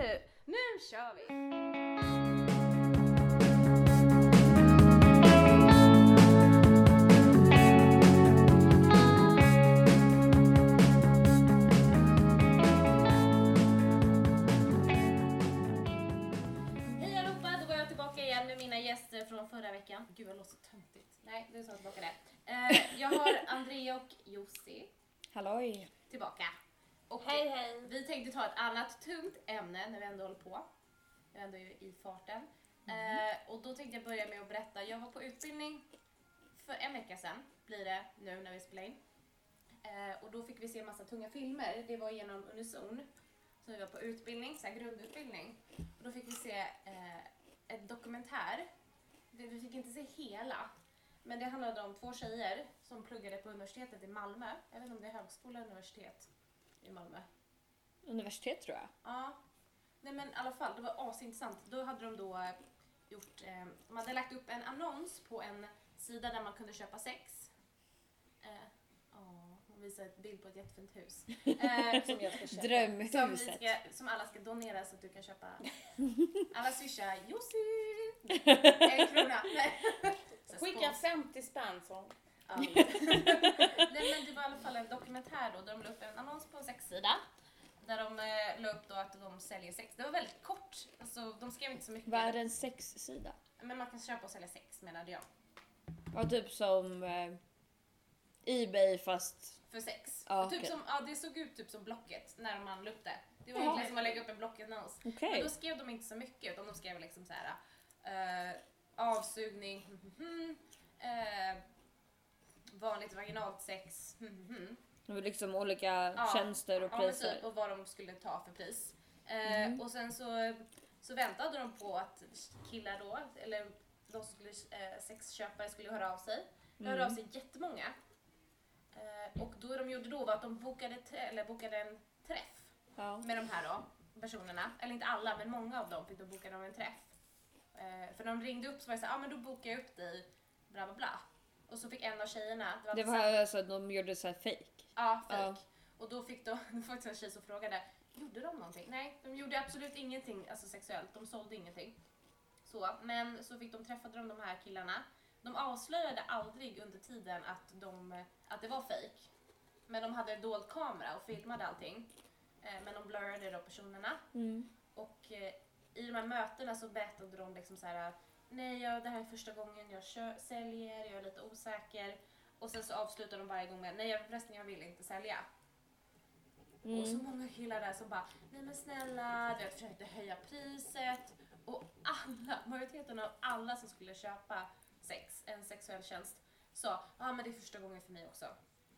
nu, nu kör vi! Hej allihopa, då var jag tillbaka igen med mina gäster från förra veckan. Gud jag låter så töntigt. Nej, nu tar jag tillbaka det. Eh, jag har Andrea och Jussi Halloj! tillbaka. Och Hej hej! Vi tänkte ta ett annat tungt ämne när vi ändå håller på. Vi är ändå i farten. Eh, och då tänkte jag börja med att berätta. Jag var på utbildning för en vecka sedan, blir det nu när vi spelar in. Eh, och då fick vi se massa tunga filmer. Det var genom Unison. Så vi var på utbildning, så grundutbildning. Och då fick vi se eh, ett dokumentär. Vi vi fick inte se hela. Men det handlade om två tjejer som pluggade på universitetet i Malmö. Jag vet inte om det är högskola eller universitet i Malmö. Universitet tror jag. Ja. Nej men i alla fall, det var asintressant. Då hade de då eh, gjort, eh, de hade lagt upp en annons på en sida där man kunde köpa sex. Eh, Ja, hon visar ett bild på ett jättefint hus. Eh, Som jag ska köpa. som, vi Drömhuset. ska, som alla ska donera så att du kan köpa. Alla swishar Jussi! En krona. Skicka spons. 50 spänn så. Nej men det var i alla fall en dokumentär då där de la upp en annons på en sexsida. Där de eh, la upp då att de säljer sex. Det var väldigt kort. Alltså de skrev inte så mycket. Vad är en sexsida? Men man kan köpa och sälja sex menade jag. Ja, typ som eh, Ebay fast... För sex. Ja, typ okej. som, ja, det såg ut typ som Blocket när man la upp det. Det var Ja. egentligen som att lägga upp en Blocket-annons. Okej. Men då skrev de inte så mycket utan de skrev liksom så här. eh, avsugning, mhm, eh, vanligt vaginalt sex, mhm. Det var liksom olika Ja, tjänster och Ja, men priser. typ, och vad de skulle ta för pris. Eh, Och sen så, så väntade de på att killar då, eller de som skulle, eh, sexköpare skulle höra av sig. Det hörde av sig jättemånga. Eh, och då de gjorde då var att de bokade, eller bokade en träff Ja. med de här då, personerna. Eller inte alla, men många av dem fick då boka dem en träff. Eh, för när de ringde upp så var det så här, ja ah, men då bokar jag upp dig, bla bla bla. Och så fick en av tjejerna, det var, Det var alltså de gjorde så här fake. Ja, fejk. Ja. Och då fick de, det var en tjej som frågade, gjorde de någonting? Nej, de gjorde absolut ingenting alltså sexuellt, de sålde ingenting. Så, men så fick de, träffade de de här killarna. De avslöjade aldrig under tiden att, de, att det var fejk. Men de hade dold kamera och filmade allting. Eh, men de blurrade då personerna. Mm. Och eh, i de här mötena så berättade de liksom så här, nej ja, det här är första gången jag kö- säljer, jag är lite osäker. Och sen så avslutar de varje gång med, nej jag, förresten jag vill inte sälja. Och så Mm. många killar där som bara, nej men snälla, du vet, försökte höja priset. Och alla, majoriteten av alla som skulle köpa sex, en sexuell tjänst, sa, ja men det är första gången för mig också.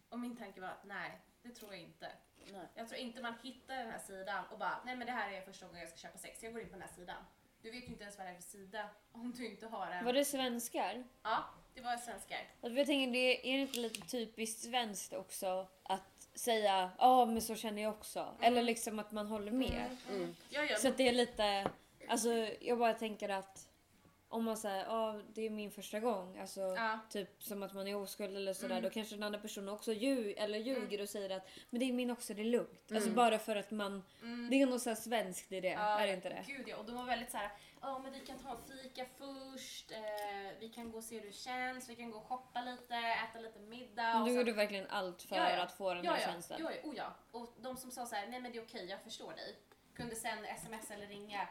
Och min tanke var att nej, det tror jag inte. Nej. Jag tror inte man hittar den här sidan och bara, nej men det här är första gången jag ska köpa sex, jag går in på den här sidan. Du vet ju inte ens vad det är för sida om du inte har en. Var det svenskar? Ja, det var svenskar. Alltså, jag tänker, det är inte lite typiskt svenskt också att säga ja men så känner jag också. Eller liksom att man håller med. Mm. Ja, ja, Så att det är lite, alltså jag bara tänker att om man säger ja det är min första gång, alltså Ja. typ som att man är oskuld eller sådär, Mm. då kanske den andra personen också ljug, eller ljuger och säger att men det är min också, det är lugnt. Alltså Mm. bara för att man, Mm. det är något såhär svenskt i det, Ja, är det inte det? Gud ja, och de var väldigt så här, ja men vi kan ta en fika först, eh, vi kan gå och se hur det känns, vi kan gå och shoppa lite, äta lite middag. och Du gjorde verkligen allt för Ja, ja. att få den ja, här ja, tjänsten. Ja, ja, oh ja. Och de som sa så här, nej men det är okej, jag förstår dig. Kunde sen sms eller ringa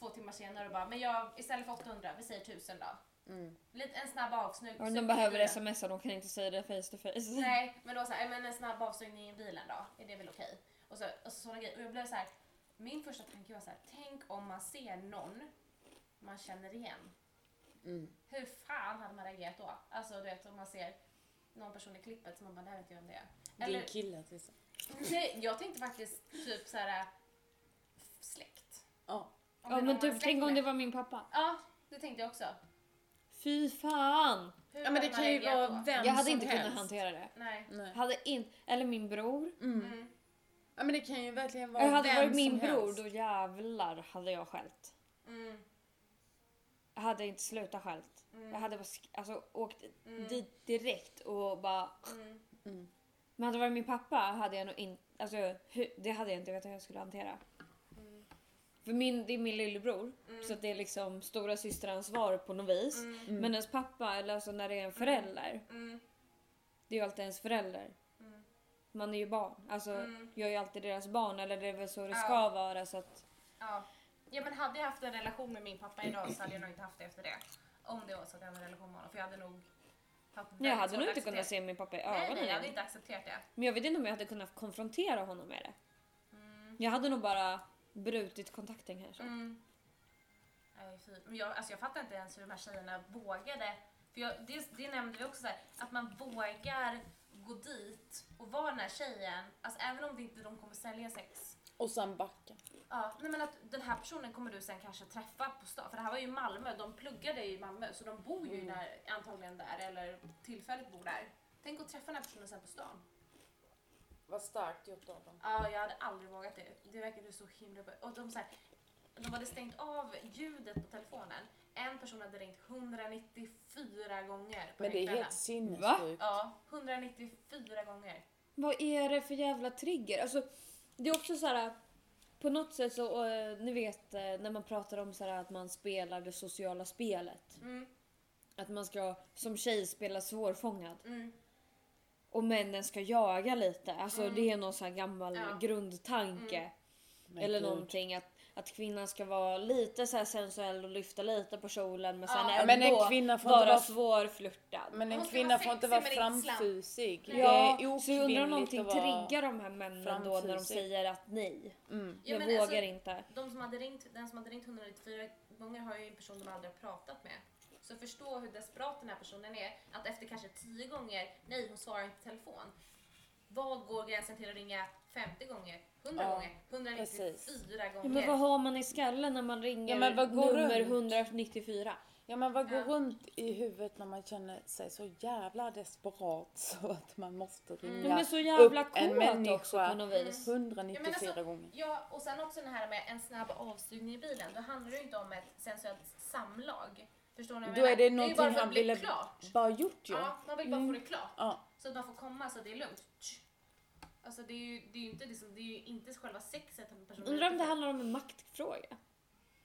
två timmar senare och bara, men jag, istället för 800, vi säger 1000 då. Mm. Lite, en snabb avsnugg. Ja, de behöver smsa, de kan inte säga det face to face. Nej, men då så här, men en snabb avsugning i bilen då, är det väl okej? Och så, och så sådana grejer. Och jag blev så här, min första tanke var så här, tänk om man ser någon man känner igen. Mm. Hur fan hade man reagerat då? Alltså du vet om man ser någon person i klippet som man bara, det här vet jag vem det är. Din Eller, kille till exempel. nej, jag tänkte faktiskt typ så här släkt. Ja. Om Ja men typ tänk om det var min pappa. Ja, det tänkte jag också. Fy fan! Hur Ja men det kan ju vara vem Jag hade som inte helst. kunnat hantera det. Nej. Nej. Hade in, eller min bror. Mm. Mm. Ja men det kan ju verkligen vara Jag hade vem varit min som bror helst. då jävlar hade jag skällt. Mm. Jag hade inte slutat skällt. Mm. Jag hade bara alltså, åkt Mm. dit direkt och bara... Mm. Mm. Men hade det varit min pappa hade jag nog inte... Alltså, det hade jag inte vetat hur jag skulle hantera. Mm. För min, det är min lillebror. Mm. Så att det är liksom stora systeransvar på något vis. Men ens pappa, eller alltså när det är en förälder. Mm. Det är ju alltid ens förälder. Mm. Man är ju barn. Alltså Mm. jag är ju alltid deras barn. Eller det är väl så det Ja. ska vara. Så att, Ja. ja, men hade jag haft en relation med min pappa idag så hade jag nog inte haft det efter det. Om det var så att jag hade en relation med honom. För jag hade nog jag hade nog inte kunnat se min pappa i Nej, nej, ögonen jag hade inte accepterat det. Men jag vet inte om jag hade kunnat konfrontera honom med det. Mm. Jag hade nog bara brutit kontakten kanske. Mm. Nej, fy. Men jag, alltså jag fattar inte ens hur de här tjejerna vågade. För jag, det, det nämnde vi också så här, att man vågar gå dit och vara den här tjejen, alltså även om det inte de kommer sälja sex. Och sen backa. Ja, nej men att den här personen kommer du sen kanske träffa på stan. För det här var ju Malmö, de pluggade ju i Malmö så de bor ju där, antagligen där eller tillfälligt bor där. Tänk att träffa den här personen sen på stan. Vad starkt gjort av dem. Ja, jag hade aldrig vågat det. Det verkade så himla... Och de, så här, de hade stängt av ljudet på telefonen. En person hade ringt 194 gånger på Men det är helt sinnessjukt. Ja, 194 gånger. Vad är det för jävla trigger? Alltså, det är också så här. På något sätt så, eh, ni vet eh, när man pratar om så här att man spelar det sociala spelet. Mm, Att man ska som tjej spela svårfångad. mm, Och männen ska jaga lite. Alltså Mm. det är någon sån här gammal Ja. grundtanke. Men Eller någonting att, att kvinnan ska vara lite så här sensuell och lyfta lite på kjolen men sen Ja. ändå Men en kvinna får inte vara vara- svårflörtad. Men en kvinna får inte vara framfusig. Det Ja, är så jag undrar om någonting triggar de här männen då när de framfusig. säger att nej, Mm. Ja, jag men vågar alltså, inte. De som hade ringt, den som hade ringt 194 gånger har ju en person de aldrig har pratat med. Så förstå hur desperat den här personen är. Att efter kanske 10 gånger, nej hon svarar inte i telefon. Vad går gränsen till att ringa 50 gånger? 100 Ja, gånger? 194 Ja, gånger? men vad har man i skallen när man ringer Ja, men vad går nummer runt? 194? Ja men vad går Ja. runt i huvudet när man känner sig så jävla desperat så att man måste ringa Mm. Är så jävla upp en människa också på något vis. 194 Ja, men alltså, gånger. Ja, och sen också det här med en snabb avsugning i bilen. Då handlar det ju inte om ett sensuellt samlag. Förstår ni vad jag Då är menar? det ju någonting bara för att han ville klart. bara gjort ju. Ja, man vill bara få det klart. Ja. Så att man får komma så att det är lugnt. Alltså det är ju, det är ju inte, liksom, det är ju inte själva sexet en person är Undrar om det handlar om en maktfråga?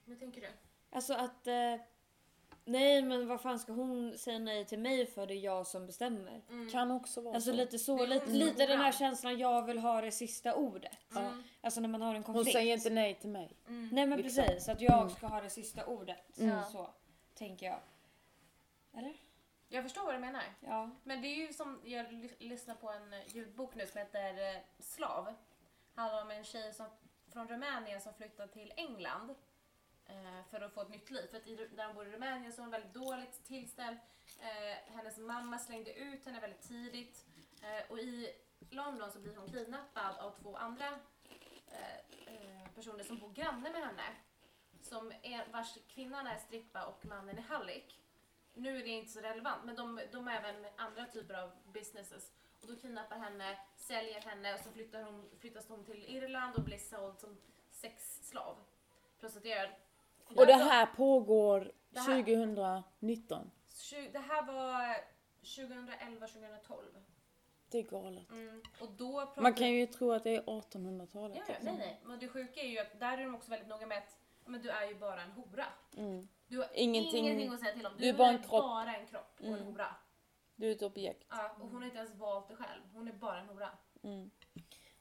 Hur tänker du? Alltså att... Eh, nej men vad fan ska hon säga nej till mig för det är jag som bestämmer? Mm. Kan också vara Alltså så. lite så, Det är lite, hon lite den här känslan jag vill ha det sista ordet. Ja. Alltså när man har en Hon konflikt. säger inte nej till mig. Mm. Nej men liksom. precis, att jag Mm. ska ha det sista ordet. Mm. Så tänker jag. Eller? Jag förstår vad du menar. Ja. Men det är ju som, jag ly- lyssnar på en eh, ljudbok nu som heter eh, Slav. Handlar om en tjej som, från Rumänien som flyttade till England eh, för att få ett nytt liv. För att i, där hon bor i Rumänien så är hon väldigt dåligt tillställd. Eh, hennes mamma slängde ut henne väldigt tidigt. Eh, och i London så blir hon kidnappad av två andra eh, personer som bor granne med henne. Som är, vars kvinnan är strippa och mannen är hallick. Nu är det inte så relevant, men de, de är även andra typer av businesses. Och då kidnappar henne, säljer henne och så flyttar hon, flyttas hon till Irland och blir såld som sexslav. Prostituerad. Och det här pågår Det här- 2019. Tju- Det här var 2011, 2012. Det är galet. Mm. Man kan ju tro att det är 1800-talet. Ja, liksom. nej, nej. Men det sjuka är ju att där är de också väldigt noga med att men du är ju bara en hora. Mm. Du har Ingenting- ingenting att säga till om. Du, du är bara en kropp. bara en kropp och en Mm. hora. Du är ett objekt. Ja, och hon har inte ens valt det själv. Hon är bara en hora. Mm.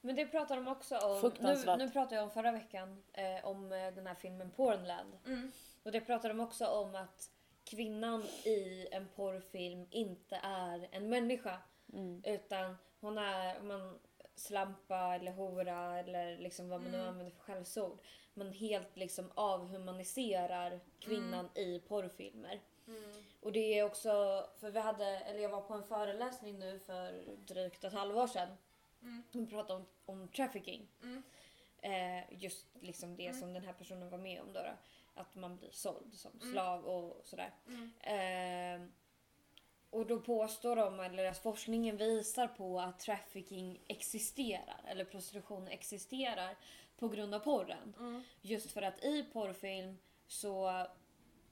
Men det pratar de också om. Nu, nu pratade jag om förra veckan eh, om eh, den här filmen Pornland. Mm. Och det pratar de också om att kvinnan i en porrfilm inte är en människa. Mm. Utan hon är man slampa eller hora eller liksom vad man nu Mm. använder för skällsord. Man helt liksom avhumaniserar kvinnan i porrfilmer. Mm. Och det är också, för vi hade, eller jag var på en föreläsning nu för drygt ett halvår sedan. Mm. Vi pratade om, om trafficking. Mm. Eh, just liksom det Mm. som den här personen var med om då. då. Att man blir såld som Mm. slav och sådär. Mm. Eh, och då påstår de, eller att forskningen visar på att trafficking existerar, eller prostitution existerar på grund av porren. Mm. Just för att i porrfilm så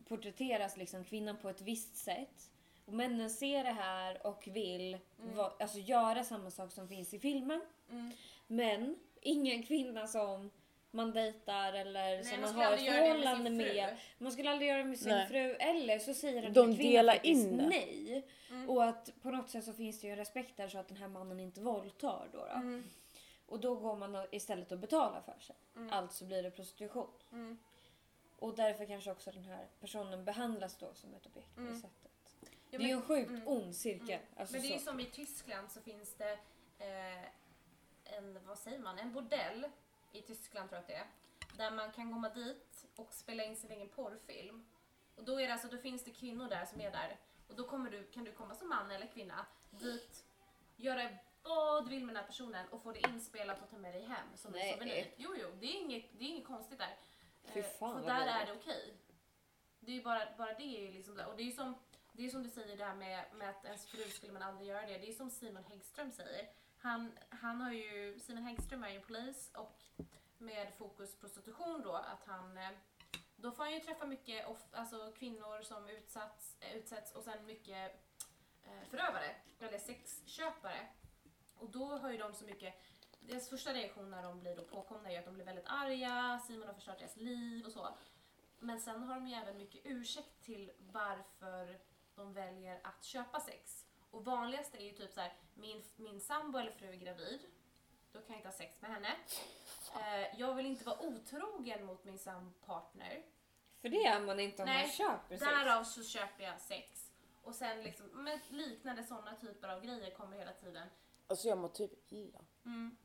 porträtteras liksom kvinnan på ett visst sätt. Och männen ser det här och vill Mm. va, alltså göra samma sak som finns i filmen. Mm. Men ingen kvinna som man dejtar eller Nej, som man man har ett med förhållande fru. med. Man skulle aldrig göra det med sin Nej. fru. Eller så säger den De delar in det. nej. Mm. Och att på något sätt så finns det ju en respekt där så att den här mannen inte våldtar då. då. Mm. Och då går man istället och betalar för sig. Mm. Alltså blir det prostitution. Mm. Och därför kanske också den här personen behandlas då som ett objekt på det Mm. sättet. Ja, det är ju en sjukt mm. ond cirkel. Mm. Alltså Men det är ju som i Tyskland så finns det eh, en, vad säger man, en bordell i Tyskland tror jag att det är. Där man kan komma dit och spela in sin egen porrfilm. Och då, är det alltså, då finns det kvinnor där som är där. Och då kommer du, kan du komma som man eller kvinna dit, göra vad du vill med den här personen och få det inspelat och ta med dig hem som Nej. en souvenir. Jo, jo, det är inget, det är inget konstigt där. Fy Eh, fan, vad där är det okej. Det är ju bara, bara det är ju liksom. Och det är ju som, det är som du säger det här med, med att ens fru skulle man aldrig göra det. Det är som Simon Häggström säger. Han, han har ju, Simon Häggström är ju polis och med fokus prostitution då att han eh, då får han ju träffa mycket off, alltså kvinnor som utsatts, eh, utsätts och sen mycket eh, förövare eller sexköpare. Och då har ju de så mycket deras första reaktion när de blir då påkomna är ju att de blir väldigt arga, Simon har förstört deras liv och så. Men sen har de ju även mycket ursäkt till varför de väljer att köpa sex. Och vanligast är ju typ så här: min, min sambo eller fru är gravid, då kan jag inte ha sex med henne. Eh, jag vill inte vara otrogen mot min sampartner, För det är man inte om Nej, man köper sex. därav så köper jag sex. Och sen liksom, men liknande sådana typer av grejer kommer hela tiden. Alltså jag mår typ illa Mm.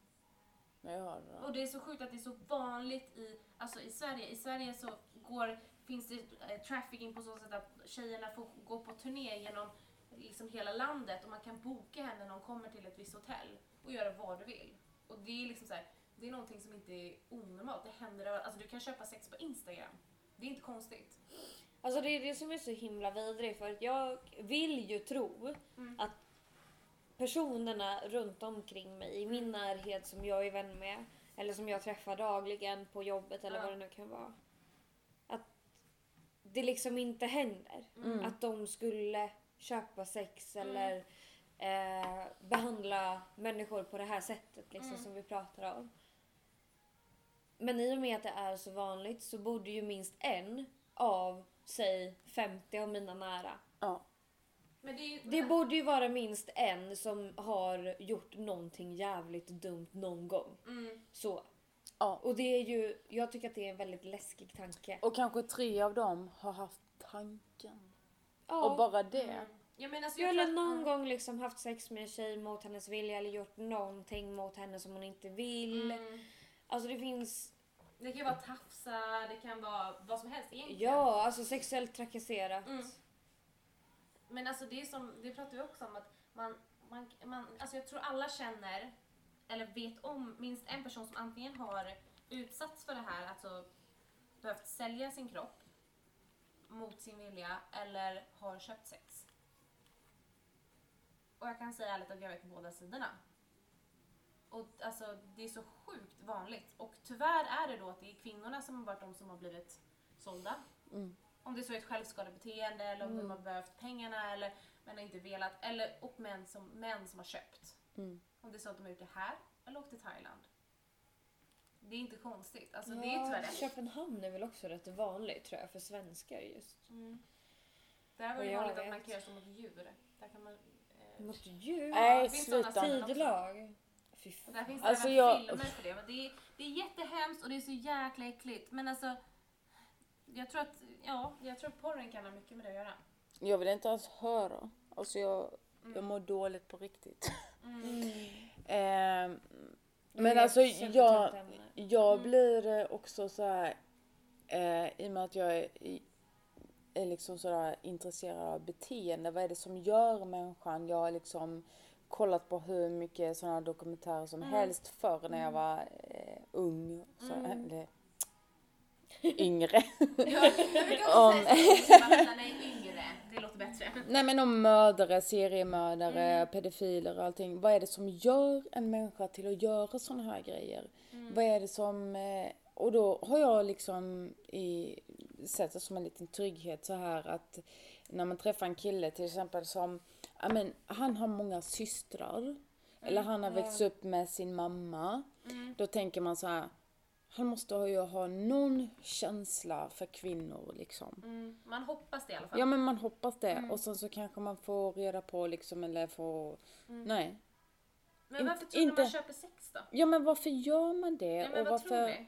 när jag hör det där. Och det är så sjukt att det är så vanligt i, alltså i Sverige. I Sverige så går, finns det eh, trafficking på så sätt att tjejerna får gå på turné genom liksom hela landet och man kan boka henne när hon kommer till ett visst hotell och göra vad du vill. Och det är liksom så här, det är någonting som inte är onormalt. Det händer. Alltså du kan köpa sex på Instagram. Det är inte konstigt. Alltså det är det som är så himla vidrigt för att jag vill ju tro Mm. att personerna runt omkring mig i min närhet som jag är vän med eller som jag träffar dagligen på jobbet eller Ja. vad det nu kan vara. Att det liksom inte händer. Mm. Att de skulle köpa sex Mm. eller eh, behandla människor på det här sättet liksom, Mm. som vi pratar om. Men i och med att det är så vanligt så borde ju minst en av, säg 50 av mina nära. Ja. Men det. Det borde ju vara minst en som har gjort någonting jävligt dumt någon gång. mm. Så. ja. Och det är ju, jag tycker att det är en väldigt läskig tanke. Och kanske tre av dem har haft tanken. Ja. Och bara det. Mm. Jag menar, så Jag jag eller någon gång liksom haft sex med en tjej mot hennes vilja eller gjort någonting mot henne som hon inte vill. Mm. Alltså det finns, Det kan ju vara tafsa, det kan vara vad som helst egentligen. ja alltså sexuellt trakasserat. Mm. Men alltså det är som, det pratar vi också om att man, man, man, alltså jag tror alla känner eller vet om minst en person som antingen har utsatts för det här, alltså behövt sälja sin kropp mot sin vilja eller har köpt sex. Och jag kan säga ärligt att jag vet båda sidorna. Och alltså det är så sjukt vanligt. Och tyvärr är det då att det är kvinnorna som har varit de som har blivit sålda. Mm. Om det så är ett självskadebeteende eller om Mm. de har behövt pengarna eller men har inte velat. Eller, och män som, män som har köpt. Mm. Om det är så att de har gjort det här eller åkt till Thailand. Det är inte konstigt. Alltså det är tyvärr det. Köpenhamn är väl också rätt vanligt tror jag för svenskar just. Mm. Där var det jag vanligt att man kan göra så mot djur. Där kan man... Eh, Mot djur? Nej, sådana sluta. Tidelag? Fy fan. Där finns Alltså, även jag- filmer för det. Men det, är, det är jättehemskt och det är så jäkla äckligt. Men alltså, jag tror att, ja, jag tror att porren kan ha mycket med det att göra. Jag vill inte ens höra. Alltså jag, jag Mm. mår dåligt på riktigt. Mm. Det men alltså jag. Jag Mm. blir eh, också så här eh, i och med att jag är, är liksom sådär intresserad av beteende. Vad är det som gör människan? Jag har liksom kollat på hur mycket sådana dokumentärer som Mm. helst förr när jag var eh, ung. Så, Mm. eller, yngre. Ja, Om- yngre. Det låter bättre. Nej men om mördare, seriemördare, Mm. pedofiler och allting. Vad är det som gör en människa till att göra sådana här grejer? Mm. Vad är det som... eh, Och då har jag liksom i, sett det som en liten trygghet så här att när man träffar en kille till exempel som, ja men han har många systrar. Eller han har växt upp med sin mamma. Mm. Då tänker man så här, han måste ju ha någon känsla för kvinnor liksom. Mm. Man hoppas det i alla fall. Ja men man hoppas det och sen så kanske man får reda på liksom eller får, nej. Men varför tror ni inte- man köper sex då? Ja men varför gör man det? Ja, men och vad varför... tror ni?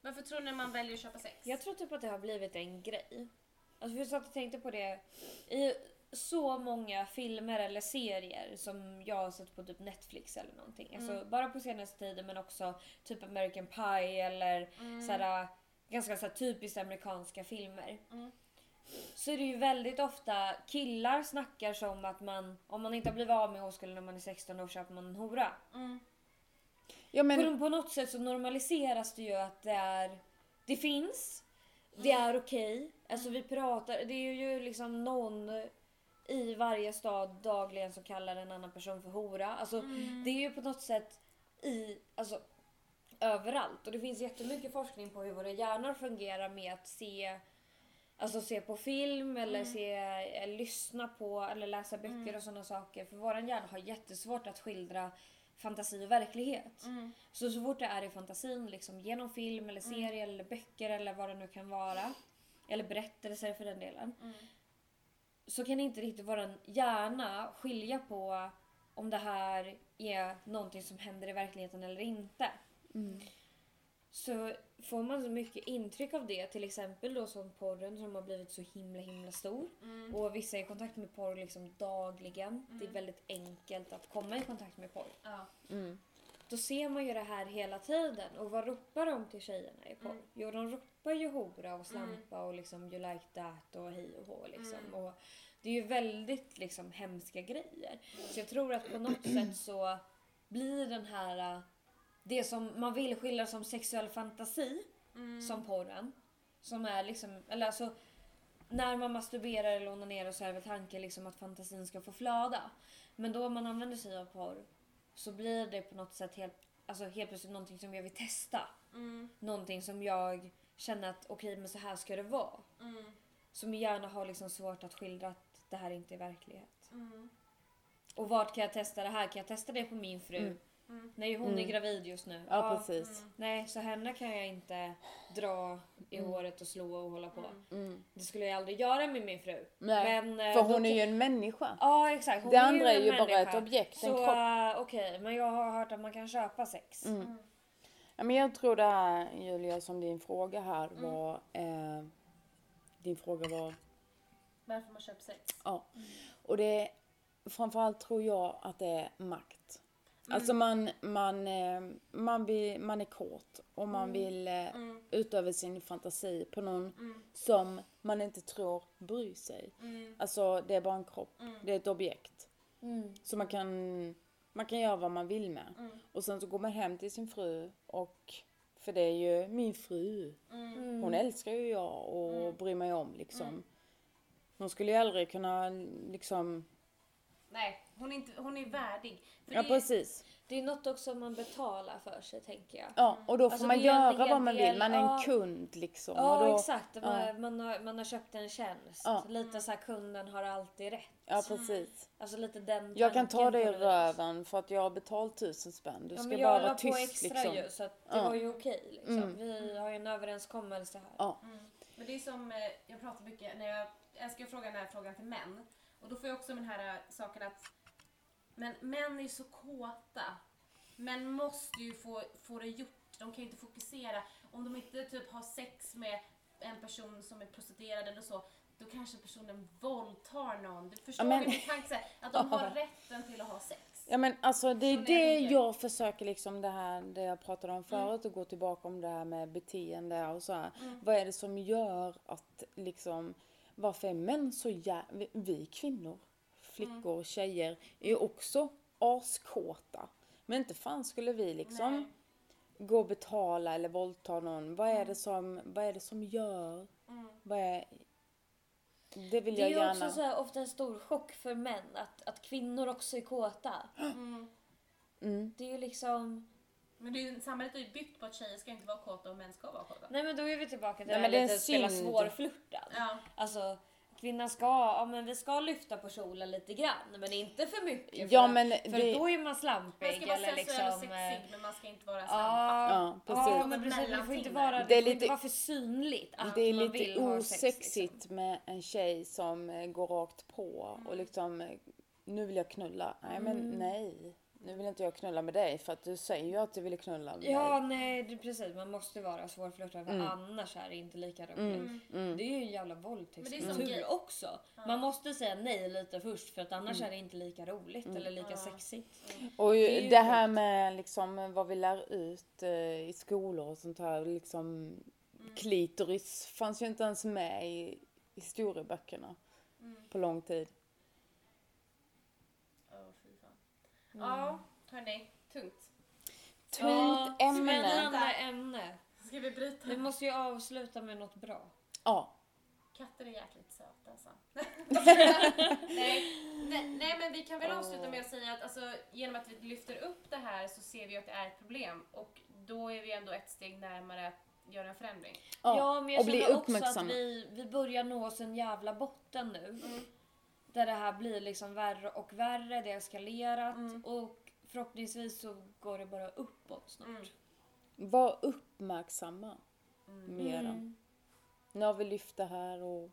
Varför tror ni man väljer att köpa sex? Jag tror typ att det har blivit en grej. Alltså för jag satt och tänkte på det i så många filmer eller serier som jag har sett på typ Netflix eller någonting. Alltså bara på senaste tiden men också typ American Pie eller såhär, ganska såhär, typiskt amerikanska filmer. Så är det ju väldigt ofta killar snackar som att man om man inte har blivit av med oskulden när man är 16 år köper man en hora. Mm. Ja men, På, på något sätt så normaliseras det ju att det är det finns, det är okej. Alltså vi pratar, det är ju liksom någon i varje stad dagligen som kallar en annan person för hora. Alltså det är ju på något sätt i, alltså överallt. Och det finns jättemycket forskning på hur våra hjärnor fungerar med att se Alltså se på film eller se, eh, lyssna på eller läsa böcker och sådana saker. För våran hjärna har jättesvårt att skildra fantasi och verklighet. Så så fort det är i fantasin, liksom, genom film eller serie eller böcker eller vad det nu kan vara. Eller berättelser för den delen. Så kan inte riktigt våran hjärna skilja på om det här är någonting som händer i verkligheten eller inte. Så får man så mycket intryck av det, till exempel då som porren som har blivit så himla himla stor. Och vissa är i kontakt med porr liksom dagligen. Det är väldigt enkelt att komma i kontakt med porr. Ja. mm. Då ser man ju det här hela tiden. Och vad ropar de till tjejerna i porr? Jo, de ropar ju hora och slampa och liksom you like that och hej och hå liksom. Och det är ju väldigt liksom hemska grejer. Så jag tror att på något sätt så blir den här, det som man vill skildra som sexuell fantasi, som porren. Som är liksom, eller alltså när man masturberar eller onanerar så är väl tanken liksom att fantasin ska få flöda. Men då man använder sig av porr så blir det på något sätt helt, alltså helt plötsligt någonting som jag vill testa. Mm. Någonting som jag känner att okej men så här ska det vara. Mm. Som gärna har liksom svårt att skildra att det här inte är verklighet. Mm. Och vart kan jag testa det här? Kan jag testa det på min fru? Mm. Mm. Nej hon är gravid just nu. Ja, precis. Nej så henne kan jag inte dra i håret och slå och hålla på. Mm. Det skulle jag aldrig göra med min fru. Nej, Men, eh, för då hon är ju en människa. Ja exakt. Hon Det andra är en ju bara ett objekt, en Så kropp. eh, okej, men jag har hört att man kan köpa sex. Mm. Ja, men jag tror det här Julia som din fråga här var, eh, din fråga var Varför man köper sex? Ja. Och det framförallt tror jag att det är makt. Alltså man, man, eh, man, vill, man är kåt och man vill eh, utöva sin fantasi på någon som man inte tror bryr sig. Alltså det är bara en kropp, det är ett objekt. Mm. Så man kan, man kan göra vad man vill med. Och sen så går man hem till sin fru och för det är ju min fru. Mm. Hon älskar ju jag och bryr mig om liksom. Hon skulle ju aldrig kunna liksom, Nej, hon är, inte, hon är värdig. För ja det är- precis. Det är något också man betalar för sig tänker jag. Ja och då får Alltså, man en göra vad man vill, man är en ja. kund liksom. Ja och då, exakt, man, ja. man, har, man har köpt en tjänst. Ja. Lite så här kunden har alltid rätt. Ja precis. Alltså lite den Jag kan ta dig i röven för att jag har betalt tusen spänn. Du Ja, ska bara jag vara la på tyst extra liksom. ju så att det Ja. Mm. var ju okej liksom. Vi har ju en överenskommelse här. Ja. Men det är som, eh, jag pratar mycket, när jag, jag ska fråga den här frågan till män. Och då får jag också den här eh, saken att men män är så kåta. Män måste ju få, få det gjort. De kan ju inte fokusera. Om de inte typ har sex med en person som är prostituerad eller så, då kanske personen våldtar någon. Du förstår Ja, men- min tanke? Att de har rätten till att ha sex. Ja men alltså det är när det jag jag försöker liksom det här det jag pratade om förut och gå tillbaka om det här med beteende och så här. Vad är det som gör att liksom varför är män så jä... vi, vi kvinnor, flickor och tjejer är ju också askåta. Men inte fan skulle vi liksom Nej. gå och betala eller våldta någon. Vad är det som, vad är det som gör? Vad är... Det vill Det jag är ju gärna... också så här, ofta en stor chock för män att, att kvinnor också är kåta. Mm. Det är ju liksom... Men det är, ju- samhället är ju byggt på att tjejer ska inte vara kåta och män ska vara kåta. Nej men då är vi tillbaka till Nej, det här lite en spela svårflörtad. Ja. Alltså kvinnan ska, ja men vi ska lyfta på kjolen lite grann men inte för mycket. Ja, för, men för det- då är man slampig. Man ska vara eller sensuell och liksom, sexig eh, men man ska inte vara snabb. Ja, Ja, precis. ja men precis. Det får inte vara, det Det är får inte lite- vara för synligt att Det är man lite vill ha sex, liksom. osexigt med en tjej som eh, går rakt på och liksom eh, nu vill jag knulla. Nej men Mm. nej. Nu vill inte jag knulla med dig för att du säger ju att du vill knulla med Ja, mig. nej det, precis. Man måste vara svårflörtad för Mm. annars är det inte lika roligt. Det är ju en jävla Men det är våldtäktskultur också. Man måste säga nej lite först för att annars är det inte lika roligt eller lika Ja. sexigt. Och ju, Det det här med liksom vad vi lär ut eh, i skolor och sånt här liksom klitoris fanns ju inte ens med i historieböckerna på lång tid. Åh, fy fan. Ja, hörni. Tungt. Tungt ämne. Spännande ämne. Ska vi bryta? Vi måste ju avsluta med något bra. Ja. Katter är jäkligt söta alltså. nej, nej, nej men vi kan väl avsluta med att säga att alltså, genom att vi lyfter upp det här så ser vi att det är ett problem och då är vi ändå ett steg närmare att göra en förändring. ja. Ja, men jag och bli känner också att vi, vi börjar nå oss en jävla botten nu. Där det här blir liksom värre och värre, det har eskalerat och förhoppningsvis så går det bara uppåt snart. Mm. Var uppmärksamma Mm. mera. Nu har vi lyft det här och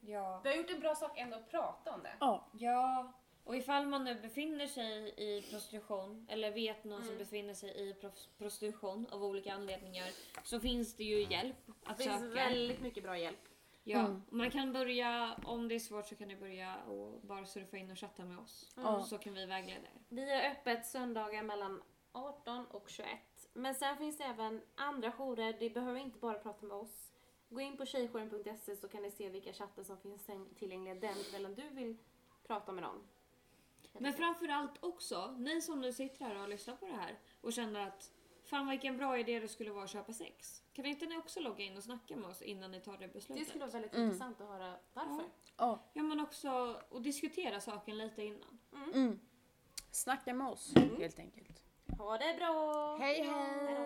Ja. Vi har gjort en bra sak ändå att prata om det. ja. ja, och ifall man nu befinner sig i prostitution eller vet någon som befinner sig i prostitution av olika anledningar så finns det ju hjälp att Det finns söka. väldigt mycket bra hjälp. Ja, man kan börja, om det är svårt så kan ni börja och bara surfa in och chatta med oss. Ja. Så kan vi vägleda er. Vi har öppet söndagar mellan 18 och 21. Men sen finns det även andra jourer. Det behöver inte bara prata med oss. Gå in på tjejjouren.se så kan ni se vilka chattar som finns tillgängliga den kvällen du vill prata med någon. Men framförallt också, ni som nu sitter här och lyssnar på det här och känner att fan vilken bra idé det skulle vara att köpa sex. Kan inte ni också logga in och snacka med oss innan ni tar det Det beslutet? skulle vara väldigt intressant att höra varför. ja. Ja men också och diskutera saken lite innan. Mm. Snacka med oss helt enkelt. Ha det bra! Hej hej! Hejdå.